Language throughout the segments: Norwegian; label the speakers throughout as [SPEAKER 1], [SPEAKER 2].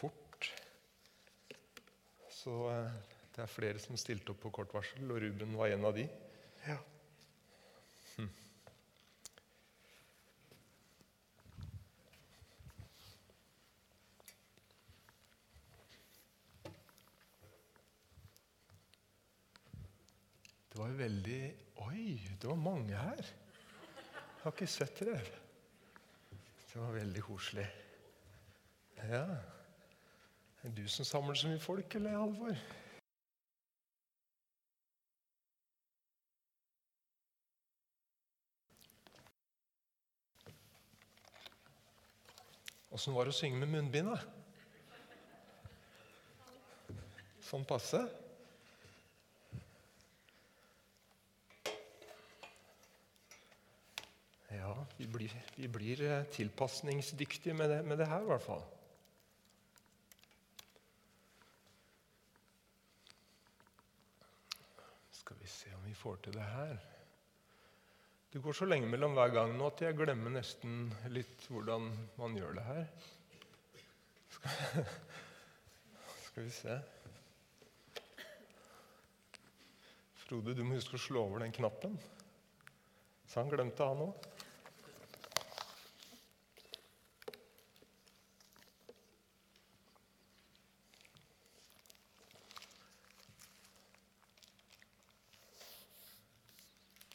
[SPEAKER 1] bort. Så eh, det er flere som stilte opp på kort varsel, og Ruben var en av de.
[SPEAKER 2] Ja.
[SPEAKER 1] Det var jo veldig Oi, det var mange her. Jeg har ikke sett dere. Det var veldig koselig. Ja. Er det du som samler så mye folk, eller Halvor? Åssen var det å synge med munnbind, da? Sånn passe? Ja, vi blir, vi blir eh, tilpasningsdyktige med det, med det her, i hvert fall. Skal vi se om vi får til det her. Det går så lenge mellom hver gang nå at jeg glemmer nesten litt hvordan man gjør det her. Skal, skal vi se Frode, du må huske å slå over den knappen. Så han glemte han òg.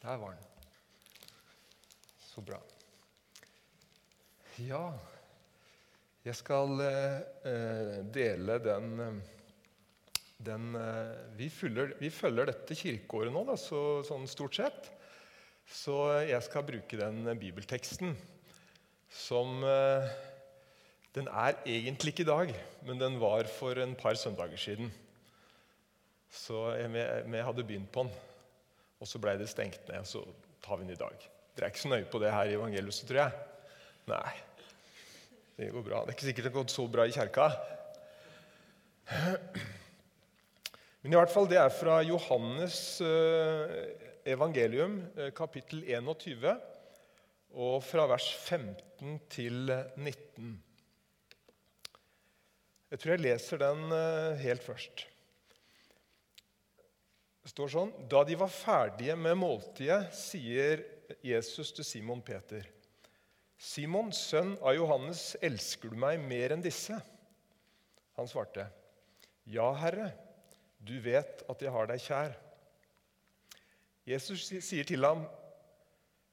[SPEAKER 1] Der var den. Så bra. Ja, jeg skal eh, dele den, eh, den eh, vi, følger, vi, følger, dette kirkeåret nå, da, så, sånn stort sett. Så jeg skal bruke den bibelteksten som eh, Den er egentlig ikke i dag, men den var for en par søndager siden. Så jeg, jeg hadde begynt på den. Og så blei det stengt ned, så tar vi den i dag. Dere er ikke så nøye på det her i evangeliet, tror jeg. Nei, det går bra. Det er ikke sikkert det har gått så bra i kjerka. Men i hvert fall, det er fra Johannes eh, evangelium, eh, kapittel 21, og fra vers 15 til 19. Jeg tror jeg leser den eh, helt først. Det står sånn Da de var ferdige med måltidet, sier Jesus til Simon Peter.: Simon, sønn av Johannes, elsker du meg mer enn disse? Han svarte, Ja, Herre, du vet at jeg har deg kjær. Jesus sier til ham,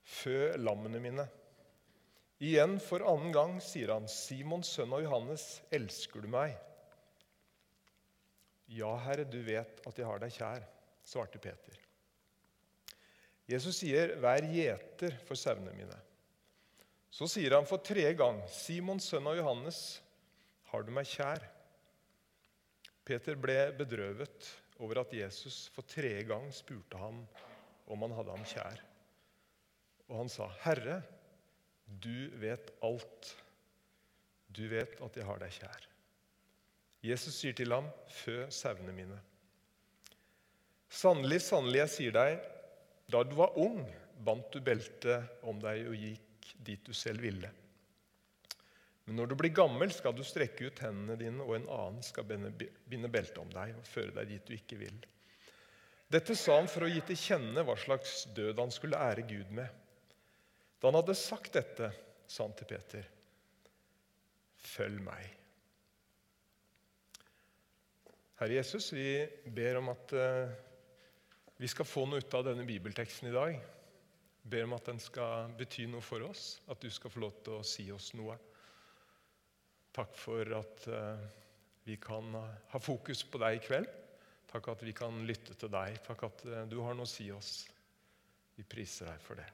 [SPEAKER 1] Fø lammene mine. Igjen for annen gang sier han, Simon, sønn av Johannes, elsker du meg? Ja, Herre, du vet at jeg har deg kjær svarte Peter. Jesus sier, 'Vær gjeter for sauene mine'. Så sier han for tredje gang, 'Simon, sønn av Johannes, har du meg kjær?' Peter ble bedrøvet over at Jesus for tredje gang spurte ham om han hadde ham kjær. Og han sa, 'Herre, du vet alt. Du vet at jeg har deg kjær.' Jesus sier til ham, 'Fø sauene mine.' Sannelig, sannelig, jeg sier deg, da du var ung, bandt du beltet om deg og gikk dit du selv ville. Men når du blir gammel, skal du strekke ut hendene dine, og en annen skal binde beltet om deg og føre deg dit du ikke vil. Dette sa han for å gi til kjenne hva slags død han skulle ære Gud med. Da han hadde sagt dette, sa han til Peter, 'Følg meg'. Herre Jesus, vi ber om at uh, vi skal få noe ut av denne bibelteksten i dag. Ber om at den skal bety noe for oss, at du skal få lov til å si oss noe. Takk for at uh, vi kan ha fokus på deg i kveld. Takk at vi kan lytte til deg. Takk at uh, du har noe å si oss. Vi priser deg for det.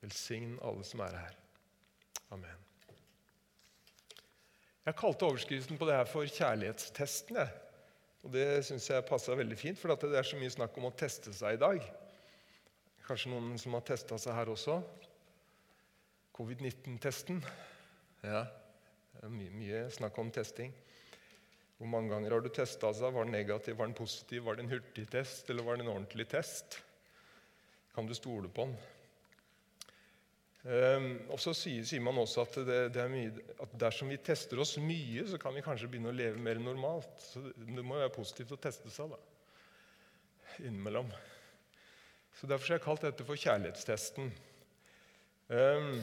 [SPEAKER 1] Velsign alle som er her. Amen. Jeg kalte overskriften på det her for 'Kjærlighetstesten'. Jeg. Og Det syns jeg passa veldig fint, for det er så mye snakk om å teste seg i dag. Kanskje noen som har testa seg her også? Covid-19-testen. Ja, det er mye, mye, snakk om testing. Hvor mange ganger har du testa seg? Var den negativ, var den positiv? Var det en hurtigtest, eller var det en ordentlig test? Kan du stole på den? Um, og så sier, sier, man også at, det, det mye, at, dersom vi tester oss mye, så kan vi kanskje begynne å leve mer normalt. Så det må jo være positivt å teste seg da, innimellom. Så Derfor har jeg kalt dette for kjærlighetstesten. Um,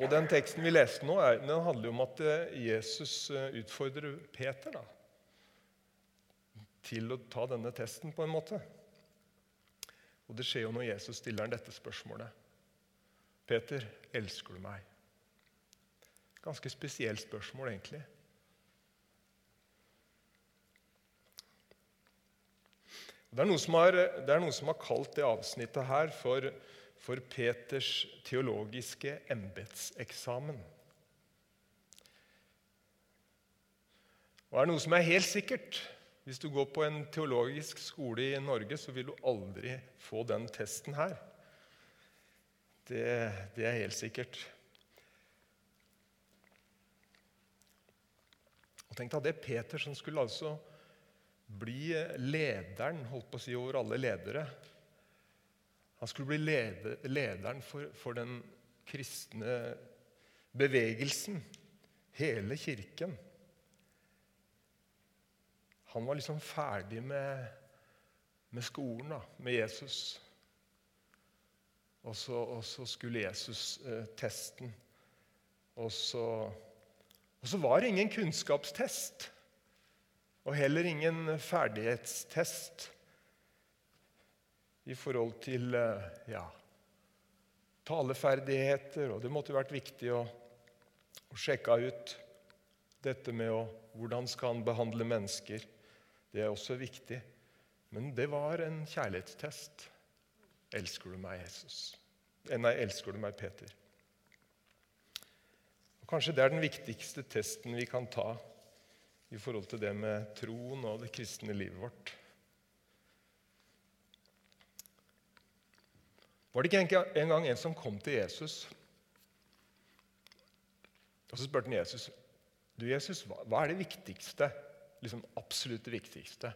[SPEAKER 1] og Den teksten vi leste nå, er, den handler jo om at eh, Jesus eh, utfordrer Peter da, til å ta denne testen på en måte. Og Det skjer jo når Jesus stiller dette spørsmålet. 'Peter, elsker du meg?' Ganske spesielt spørsmål, egentlig. Det er noen som har, noen som har kalt det avsnittet her for, for Peters teologiske embetseksamen. Og er noe som er helt sikkert Hvis du går på en teologisk skole i Norge, så vil du aldri få den testen her. Det, det er helt sikkert. Og tenk deg det Peter som skulle altså bli lederen holdt på å si, over alle ledere. Han skulle bli leder, lederen for, for, den kristne bevegelsen, hele kirken. Han var liksom ferdig med, med skolen, da, med Jesus. Og så, og så skulle Jesus eh, testen. Og så, og så var det ingen kunnskapstest. Og heller ingen ferdighetstest i forhold til eh, ja, taleferdigheter. Og det måtte vært viktig å, å sjekke ut dette med å, hvordan skal han behandle mennesker. Det er også viktig. Men det var en kjærlighetstest. Elsker du meg, Jesus? Eh, nei, elsker du meg, Peter? Og kanskje det er den viktigste testen vi kan ta i forhold til det med troen og det kristne livet vårt. Var det ikke en gang en som kom til Jesus og så spurte han Jesus du Jesus, hva er det viktigste? Liksom absolutt det viktigste.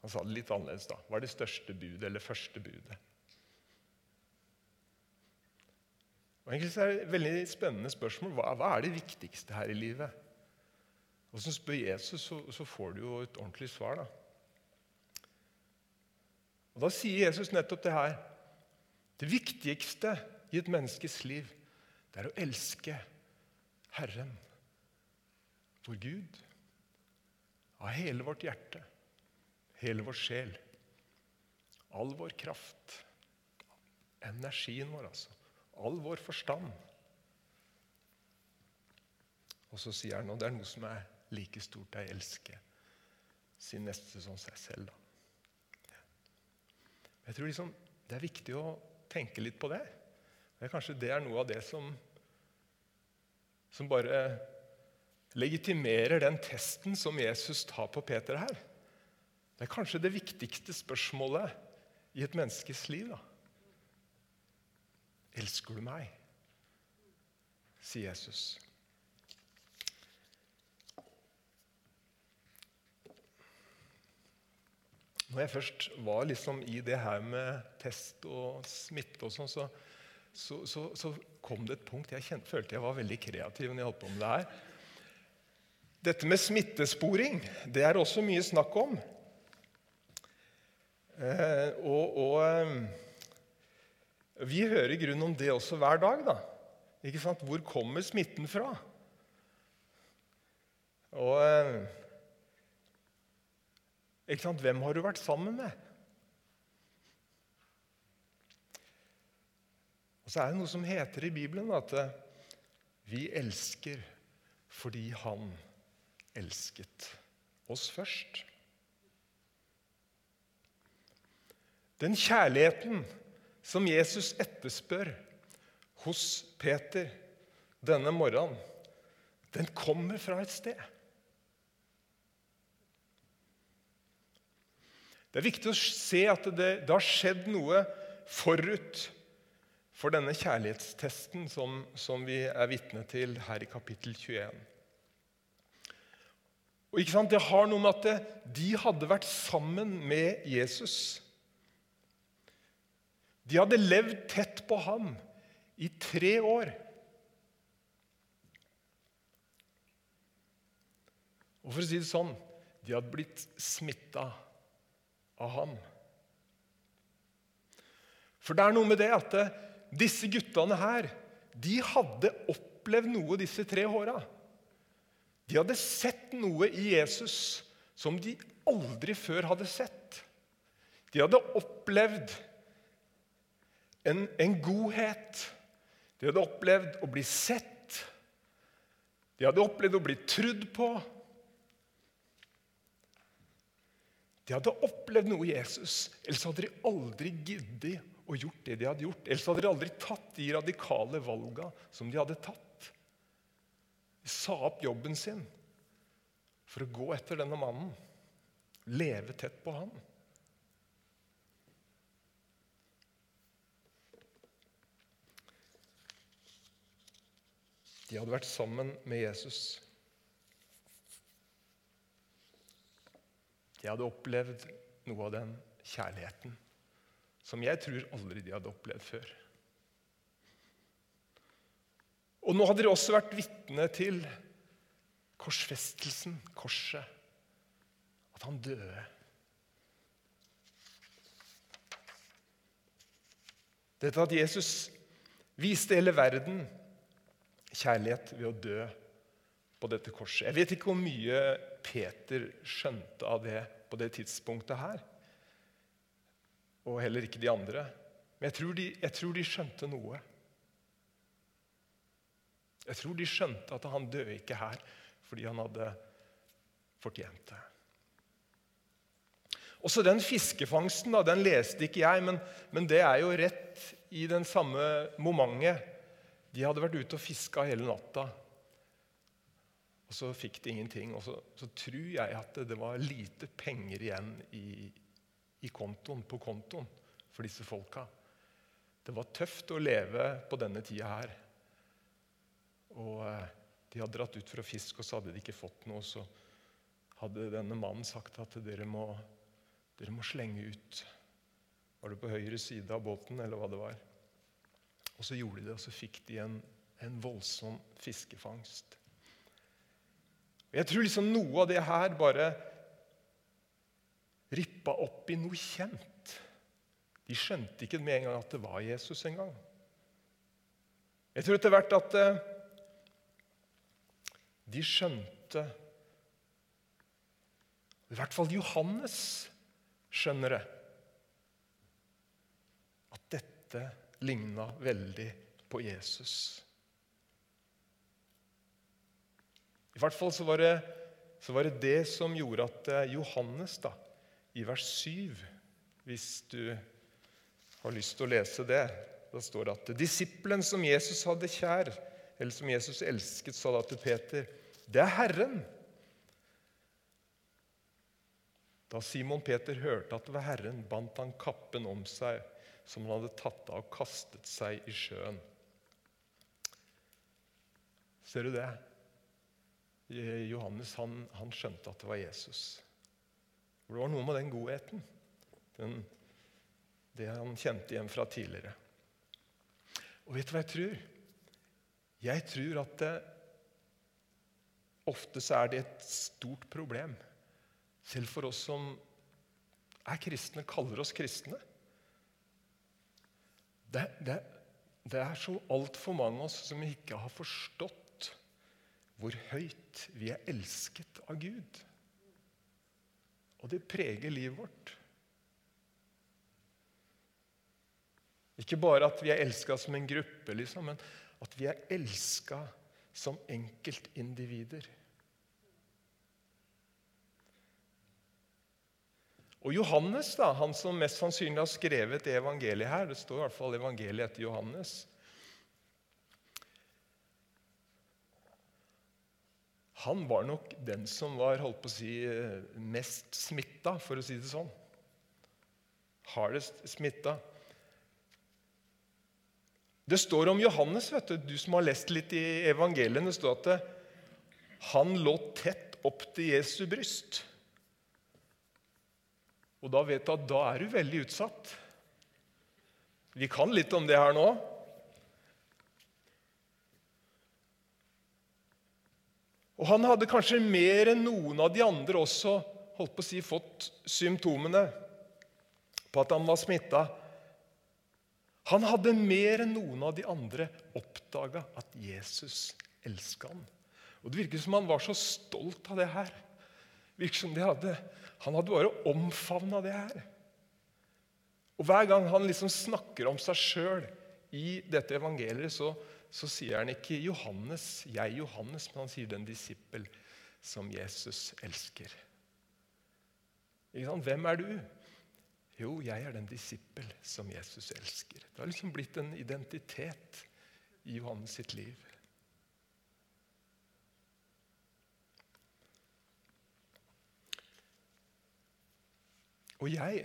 [SPEAKER 1] Han sa det litt annerledes. da. Hva er det største budet, eller første budet? Og egentlig er det et veldig spennende spørsmål. Hva, hva er det viktigste her i livet? Og så spør Jesus, så, så, får du jo et ordentlig svar. da. Og Da sier Jesus nettopp det her. Det viktigste i et menneskes liv, det er å elske Herren, vår Gud, av hele vårt hjerte hele vår sjel. All vår kraft. Energien vår, altså. All vår forstand. Og så sier han og det er noe som er like stort jeg elsker sin neste som seg selv. Da. Jeg tror liksom, Det er viktig å tenke litt på det. det er kanskje det er noe av det som, som bare legitimerer den testen som Jesus tar på Peter her. Det er kanskje det viktigste spørsmålet i et menneskes liv. da. Elsker du meg? sier Jesus. Når jeg først var liksom i det her med test og smitte, og sånn, så, så, så, så, kom det et punkt jeg kjente, følte jeg var veldig kreativ når jeg holdt på med det her. Dette med smittesporing det er også mye snakk om. Eh, og, og eh, vi hører i grunnen om det også hver dag. da. Ikke sant? Hvor kommer smitten fra? Og eh, ikke sant? Hvem har du vært sammen med? Og så er det noe som heter i Bibelen at vi elsker fordi Han elsket oss først. Den kjærligheten som Jesus etterspør hos Peter denne morgenen, den kommer fra et sted. Det er viktig å se at det, det har skjedd noe forut for denne kjærlighetstesten som, som vi er vitne til her i kapittel 21. Og ikke sant, Det har noe med at de hadde vært sammen med Jesus De hadde levd tett på ham i tre år. Og for å si det sånn de hadde blitt smitta av ham. For det er noe med det at disse guttene her de hadde opplevd noe disse tre åra. De hadde sett noe i Jesus som de aldri før hadde sett. De hadde opplevd en, en godhet. De hadde opplevd å bli sett. De hadde opplevd å bli trudd på. De hadde opplevd noe i Jesus, ellers hadde de aldri giddet å gjort det de hadde gjort. Ellers hadde de aldri tatt de radikale valga som de hadde tatt. De sa opp jobben sin for å gå etter denne mannen, leve tett på ham. De hadde vært sammen med Jesus. De hadde opplevd noe av den kjærligheten som jeg tror aldri de hadde opplevd før. Og nå hadde de også vært vitne til korsfestelsen, korset. At han døde. Dette at Jesus viste hele verden kjærlighet ved å dø på dette korset. Jeg vet ikke hvor mye Peter skjønte av det på det tidspunktet her. Og heller ikke de andre. Men jeg tror de, jeg tror de skjønte noe. Jeg tror de skjønte at han døde ikke her fordi han hadde fortjent det. Også den fiskefangsten da, den leste ikke jeg, men, men, det er jo rett i den samme momentet. De hadde vært ute og fiska hele natta. Og så fikk de ingenting. Og så, så, tror jeg at det var lite penger igjen i, i kontoen, på kontoen for disse folka. Det var tøft å leve på denne tida her. Og eh, De hadde dratt ut for å fiske, og så hadde de ikke fått noe. Så hadde denne mannen sagt at dere må, dere må slenge ut. Var det på høyre side av båten, eller hva det var? Og så gjorde de det, og så fikk de en, en voldsom fiskefangst. Jeg tror liksom noe av det her bare rippa opp i noe kjent. De skjønte ikke med en gang at det var Jesus engang. Jeg tror etter hvert at eh, de skjønte I hvert fall Johannes skjønner det. At dette ligna veldig på Jesus. I hvert fall så var, det, så var det det som gjorde at eh, Johannes da, i vers 7 Hvis du har lyst til å lese det, da står det at disippelen som Jesus hadde kjær, eller som Jesus elsket, sa da til Peter, 'Det er Herren'. Da Simon Peter hørte at det var Herren, bandt han kappen om seg, som han hadde tatt av og kastet seg i sjøen. Ser du det? Johannes han, han, skjønte at det var Jesus. For det var noe med den godheten. Den, det han kjente igjen fra tidligere. Og vet du hva jeg tror? Jeg tror at det, ofte så er det et stort problem, selv for oss som er kristne, kaller oss kristne. Det, det, det er så altfor mange av oss som ikke har forstått hvor høyt vi er elsket av Gud. Og det preger livet vårt. Ikke bare at vi er elska som en gruppe, liksom, men at vi er elska som enkeltindivider. Og Johannes, da, han som mest sannsynlig har skrevet det evangeliet her Det står i hvert fall evangeliet etter Johannes. Han var nok den som var holdt på å si, mest smitta, for å si det sånn. Hardest smitta. Det står om Johannes, vet du, du som har lest litt i evangeliene, det står at han lå tett opp til Jesu bryst. Og da vet du at da er du veldig utsatt. Vi kan litt om det her nå. Og han hadde kanskje mer enn noen av de andre også holdt på å si, fått symptomene på at han var smitta. Han hadde mer enn noen av de andre oppdaga at Jesus elska han. Og Det virker som han var så stolt av det her. Virker som hadde, Han hadde bare omfavna det her. Og Hver gang han liksom snakker om seg sjøl i dette evangeliet, så, så, sier han ikke 'Johannes, jeg Johannes', men han sier 'den disippel som Jesus elsker'. Hvem er du? Jo, jeg er den disippel som Jesus elsker. Det har liksom blitt en identitet i Johannes sitt liv. Og jeg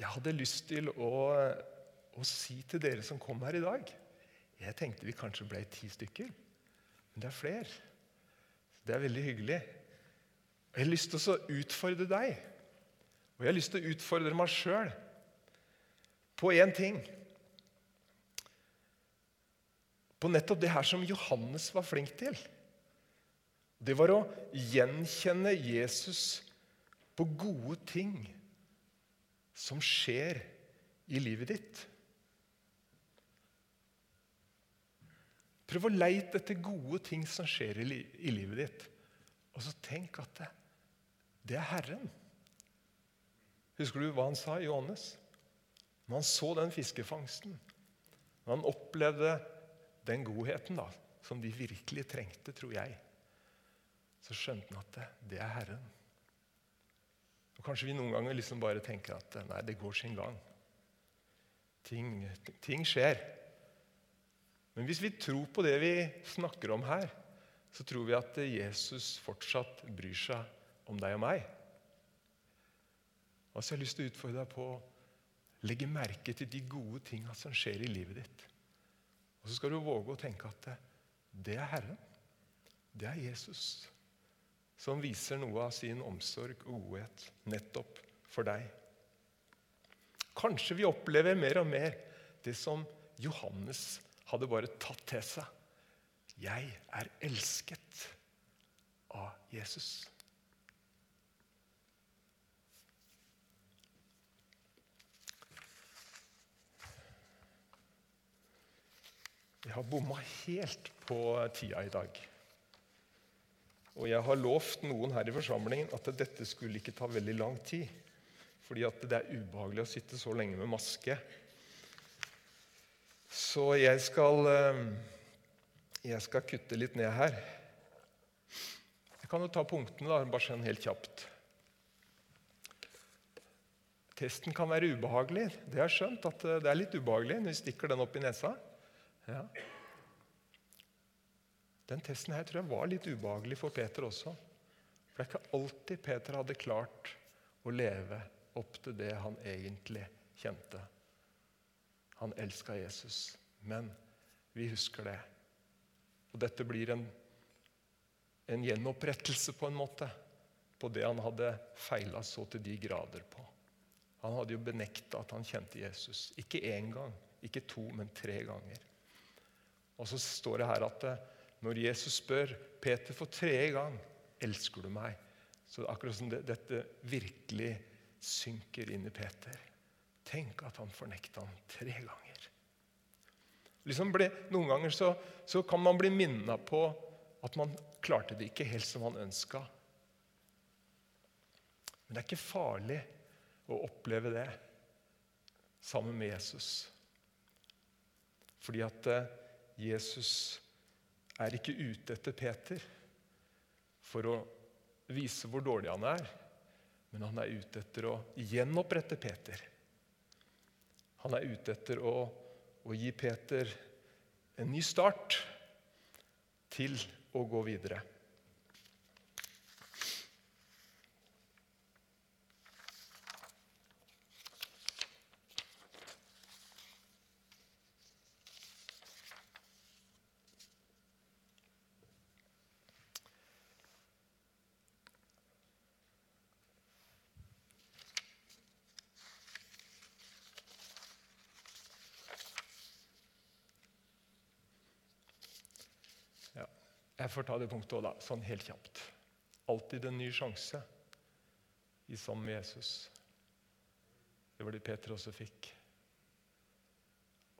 [SPEAKER 1] jeg hadde lyst til å, å, si til dere som kom her i dag Jeg tenkte vi kanskje ble ti stykker, men det er flere. Det er veldig hyggelig. Jeg har lyst til å utfordre deg, og jeg har lyst til å utfordre meg sjøl på én ting. På nettopp det her som Johannes var flink til. Det var å gjenkjenne Jesus på gode ting som skjer i livet ditt. Prøv å leite etter gode ting som skjer i, li i livet ditt. Og så tenk at det, det, er Herren. Husker du hva han sa, Johannes? Når han så den fiskefangsten, når han opplevde den godheten da, som de virkelig trengte, tror jeg, så skjønte han at det, det er Herren. Og Kanskje vi noen ganger liksom bare tenker at nei, det går sin gang. Ting, ting skjer. Men hvis vi tror på det vi snakker om her, så tror vi at Jesus fortsatt bryr seg om deg og meg. Og så har jeg lyst til å utfordre deg på å legge merke til de gode tinga som skjer i livet ditt. Og så skal du våge å tenke at det er Herren. Det er Jesus som viser noe av sin omsorg og godhet nettopp for deg. Kanskje vi opplever mer og mer det som Johannes hadde bare tatt til seg. Jeg er elsket av Jesus. Jeg har bomma helt på tida i dag. Og jeg har lovt noen her i forsamlingen at dette skulle ikke ta veldig lang tid. Fordi at det er ubehagelig å sitte så lenge med maske. Så jeg skal, eh, jeg skal kutte litt ned her. Jeg kan jo ta punktene, da, bare sånn helt kjapt. Testen kan være ubehagelig. Det jeg skjønt. at Det er litt ubehagelig når vi stikker den opp i nesa. Ja. Den testen her tror jeg var litt ubehagelig for Peter også. For det er ikke alltid Peter hadde klart å leve opp til det han egentlig kjente. Han elska Jesus, men vi husker det. Og dette blir en, en gjenopprettelse på en måte på det han hadde feila så til de grader på. Han hadde jo benekta at han kjente Jesus. Ikke én gang, ikke to, men tre ganger. Og så står det her at når Jesus spør Peter for tredje gang elsker du meg, så akkurat som det, dette virkelig synker inn i Peter. Tenk at han fornekta ham tre ganger. Liksom ble, noen ganger så, så kan man bli minna på at man klarte det ikke helt som man ønska. Men det er ikke farlig å oppleve det sammen med Jesus. Fordi at eh, Jesus er ikke ute etter Peter for å vise hvor dårlig han er, men han er ute etter å gjenopprette Peter. Han er ute etter å, å gi Peter en ny start til å gå videre. Jeg får ta det punktet òg, da, sånn helt kjapt. Alltid en ny sjanse i sammen med Jesus. Det var det Peter også fikk.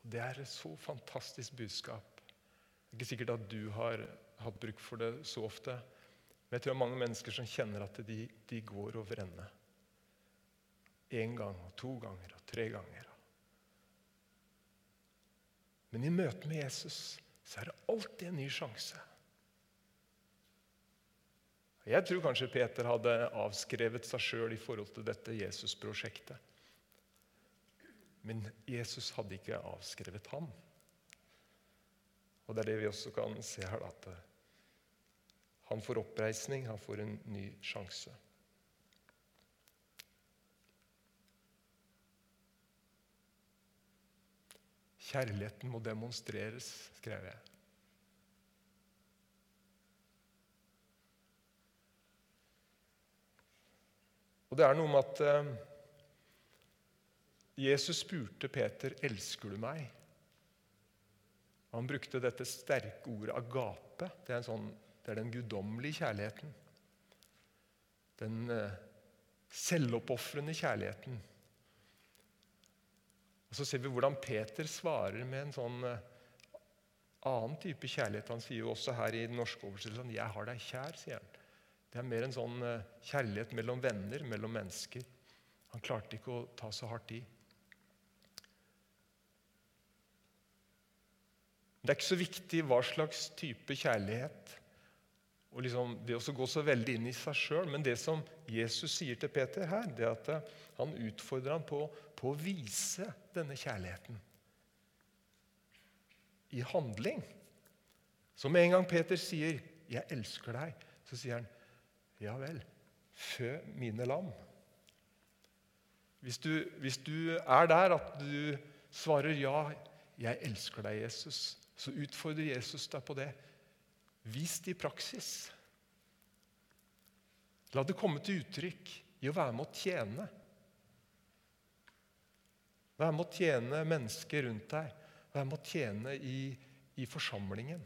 [SPEAKER 1] Og Det er et så fantastisk budskap. Det er ikke sikkert at du har hatt bruk for det så ofte. Men jeg tror det er mange mennesker som kjenner at de, de går over ende. Én gang og to ganger og tre ganger. Men i møte med Jesus så er det alltid en ny sjanse. Jeg tror kanskje Peter hadde avskrevet seg sjøl i forhold til dette Jesus-prosjektet. Men Jesus hadde ikke avskrevet ham. Og det er det vi også kan se her. at Han får oppreisning, han får en ny sjanse. Kjærligheten må demonstreres, skrev jeg. Og det er noe med at eh, Jesus spurte Peter elsker du meg. Han brukte dette sterke ordet agape. Det er, sånn, det er den guddommelige kjærligheten. Den eh, selvoppofrende kjærligheten. Og Så ser vi hvordan Peter svarer med en sånn eh, annen type kjærlighet. Han sier jo også her i den norske oversettelsen 'Jeg har deg kjær'. sier han. Det er mer en sånn eh, kjærlighet mellom venner, mellom mennesker. Han klarte ikke å ta så hardt i. Det er ikke så viktig hva slags type kjærlighet og liksom det å gå så veldig inn i seg sjøl. Men det som Jesus sier til Peter her, det er at eh, han utfordrer ham på, på å vise denne kjærligheten i handling. Så med en gang Peter sier 'Jeg elsker deg', så sier han ja vel, fø mine lam. Hvis du, hvis du er der at du svarer ja, jeg elsker deg, Jesus, så utfordrer Jesus deg på det. Vis det i praksis. La det komme til uttrykk i å være med å tjene. Være med å tjene mennesker rundt deg. Være med å tjene i, i forsamlingen.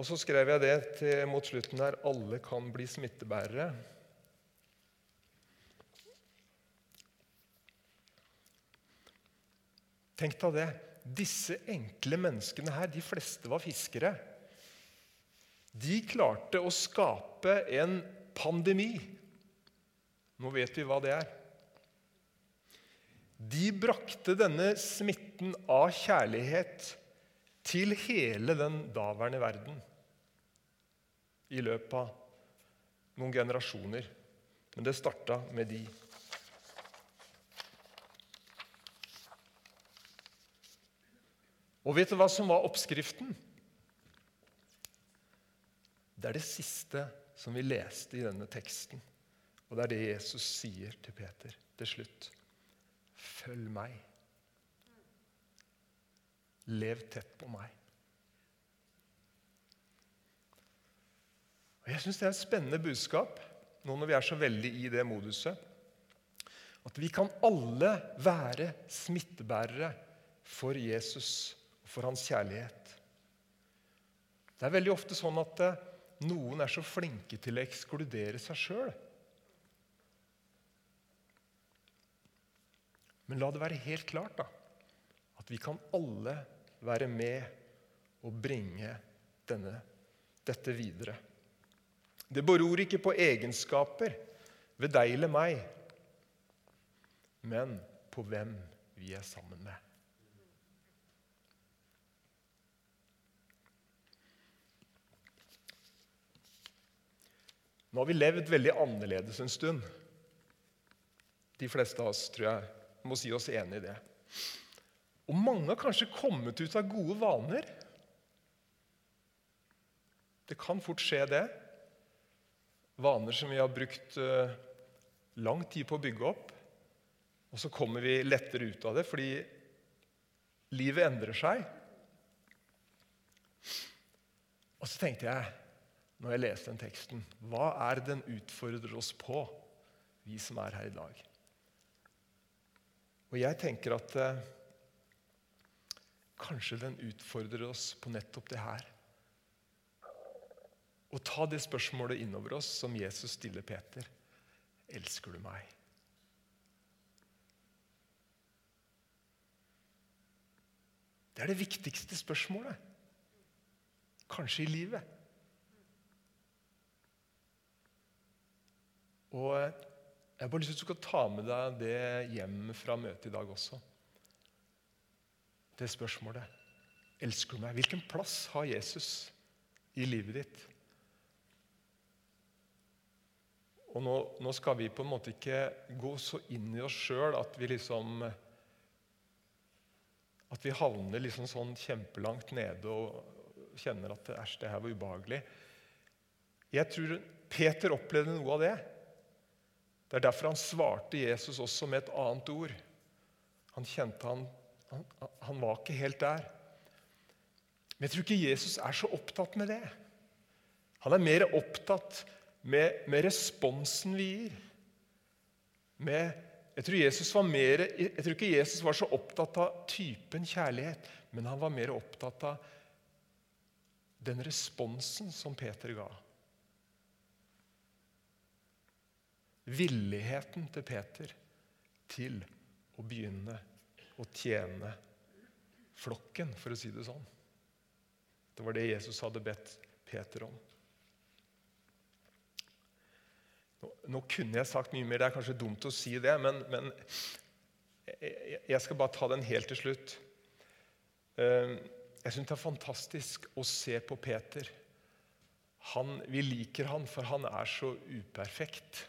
[SPEAKER 1] Og så skrev jeg det til, mot slutten her alle kan bli smittebærere. Tenk deg det. Disse enkle menneskene her, de fleste var fiskere. De klarte å skape en pandemi. Nå vet vi hva det er. De brakte denne smitten av kjærlighet til hele den daværende verden i løpet av noen generasjoner. Men det starta med de. Og vet du hva som var oppskriften? Det er det siste som vi leste i denne teksten. Og det er det Jesus sier til Peter til slutt. Følg meg. Lev tett på meg. Og Jeg syns det er et spennende budskap nå når vi er så veldig i det moduset. At vi kan alle være smittebærere for Jesus og for hans kjærlighet. Det er veldig ofte sånn at eh, noen er så flinke til å ekskludere seg sjøl. Men la det være helt klart da, at vi kan alle være med og bringe denne, dette videre. Det beror ikke på egenskaper ved deg eller meg, men på hvem vi er sammen med. Nå har vi levd veldig annerledes en stund. De fleste av oss tror jeg må si oss enig i det. Og mange har kanskje kommet ut av gode vaner. Det kan fort skje, det. Vaner som vi har brukt uh, lang tid på å bygge opp. Og så kommer vi lettere ut av det fordi livet endrer seg. Og så tenkte jeg, når jeg leste den teksten, hva er den utfordrer oss på, vi som er her i dag? Og jeg tenker at eh, kanskje den utfordrer oss på nettopp det her. Å ta det spørsmålet innover oss som Jesus stiller Peter. Elsker du meg? Det er det viktigste spørsmålet. Kanskje i livet. Og Jeg har bare lyst til skal ta med deg det hjem fra møtet i dag også. Det spørsmålet. Elsker du meg? Hvilken plass har Jesus i livet ditt? Og nå, nå, skal vi på en måte ikke gå så inn i oss sjøl at vi liksom At vi havner liksom sånn kjempelangt nede og kjenner at æsj, det her var ubehagelig. Jeg tror Peter opplevde noe av det. Det er derfor han svarte Jesus også med et annet ord. Han kjente han, han, han var ikke helt der. Men jeg tror ikke Jesus er så opptatt med det. Han er mer opptatt med, med responsen vi gir. Med, jeg, tror mer, jeg tror ikke Jesus var så opptatt av typen kjærlighet, men han var mer opptatt av den responsen som Peter ga. villigheten til Peter til å begynne å tjene flokken, for å si det sånn. Det var det Jesus hadde bedt Peter om. Nå, nå kunne jeg sagt mye mer, det er kanskje dumt å si det, men, men jeg, skal bare ta den helt til slutt. Ehm, jeg syns det er fantastisk å se på Peter. Han, vi liker han, for han er så uperfekt.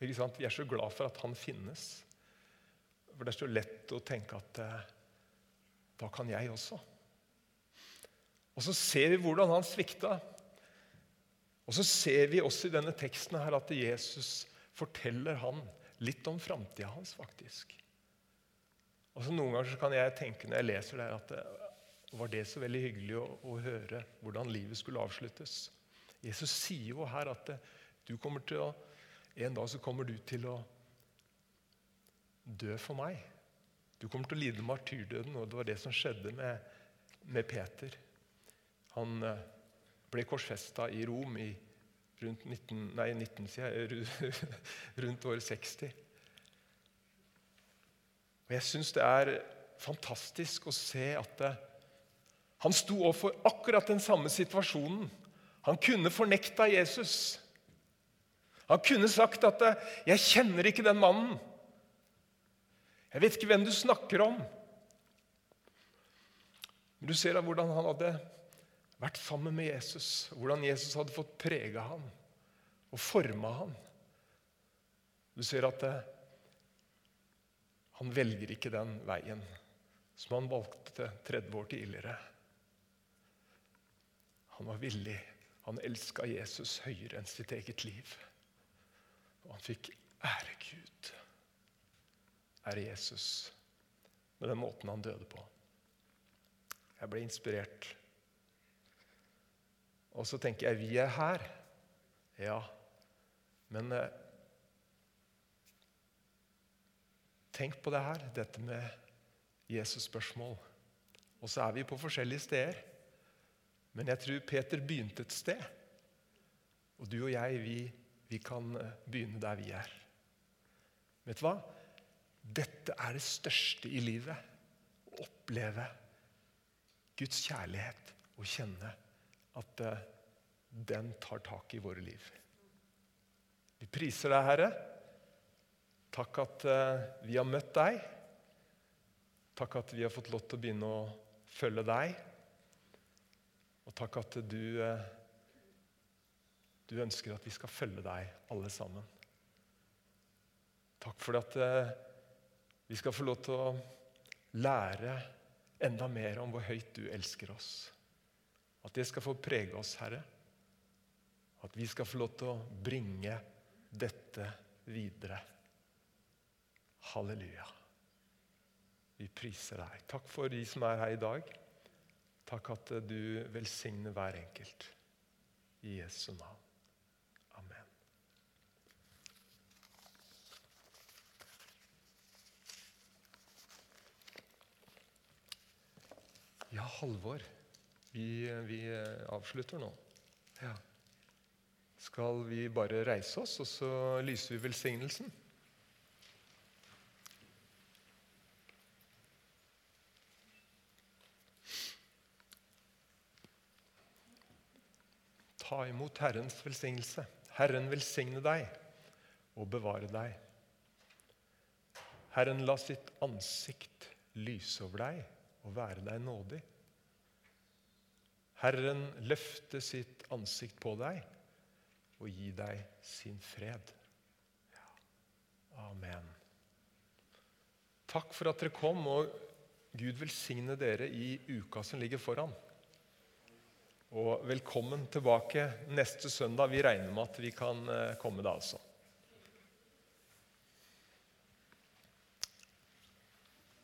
[SPEAKER 1] Vi er så glad for at han finnes. For det er så lett å tenke at eh, da kan jeg også. Og så ser vi hvordan han svikta. Og så ser vi også i denne teksten her at Jesus forteller han litt om framtida hans, faktisk. Og så Noen ganger så kan jeg tenke når jeg leser det, at det, var det så veldig hyggelig å, å, høre hvordan livet skulle avsluttes. Jesus sier jo her at eh, du kommer til å en dag så kommer du til å dø for meg. Du kommer til å lide martyrdøden, og det var det som skjedde med, med Peter. Han eh, ble korsfesta i Rom i rundt, 19, nei, 19, rundt år 60. Og Jeg syns det er fantastisk å se at det, han sto overfor akkurat den samme situasjonen. Han kunne fornekta Jesus. Han kunne sagt at 'Jeg kjenner ikke den mannen'. Jeg vet ikke hvem du snakker om. Men du ser da hvordan han hadde vært sammen med Jesus. Hvordan Jesus hadde fått prega ham og forma ham. Du ser at det, han velger ikke den veien som han valgte 30 år tidligere. Han var villig. Han elska Jesus høyere enn sitt eget liv. Og han fikk ære Gud, ære Jesus, med den måten han døde på. Jeg ble inspirert. Og så tenker jeg vi er her. Ja, men eh, Tenk på det her, dette med Jesus-spørsmål. Og så er vi på forskjellige steder. Men jeg tror Peter begynte et sted. Og du og jeg, vi vi kan eh, begynne der vi er. Vet du hva? Dette er det største i livet. Å oppleve Guds kjærlighet og kjenne at uh, den tar tak i våre liv. Vi priser deg, Herre. Takk at uh, vi har møtt deg. Takk at vi har fått lov til å begynne å følge deg. Og takk at du uh, du ønsker at vi skal følge deg, alle sammen. Takk for at eh, vi skal få lov til å lære enda mer om hvor høyt du elsker oss. At det skal få prege oss, Herre. At vi skal få lov til å bringe dette videre. Halleluja. Vi priser deg. Takk for de som er her i dag. Takk at du velsigner hver enkelt. I Jesu navn. Amen. Ja, Halvor. Vi, vi avslutter nå. Ja. Skal vi bare reise oss, og så lyser vi velsignelsen? Ta imot Herrens velsignelse. Herren velsigne deg og bevare deg. Herren la sitt ansikt lyse over deg og være deg nådig. Herren løfte sitt ansikt på deg og gi deg sin fred. Amen. Takk for at dere kom, og Gud velsigne dere i uka som ligger foran. Og velkommen tilbake neste søndag. Vi regner med at vi kan eh, komme da, altså.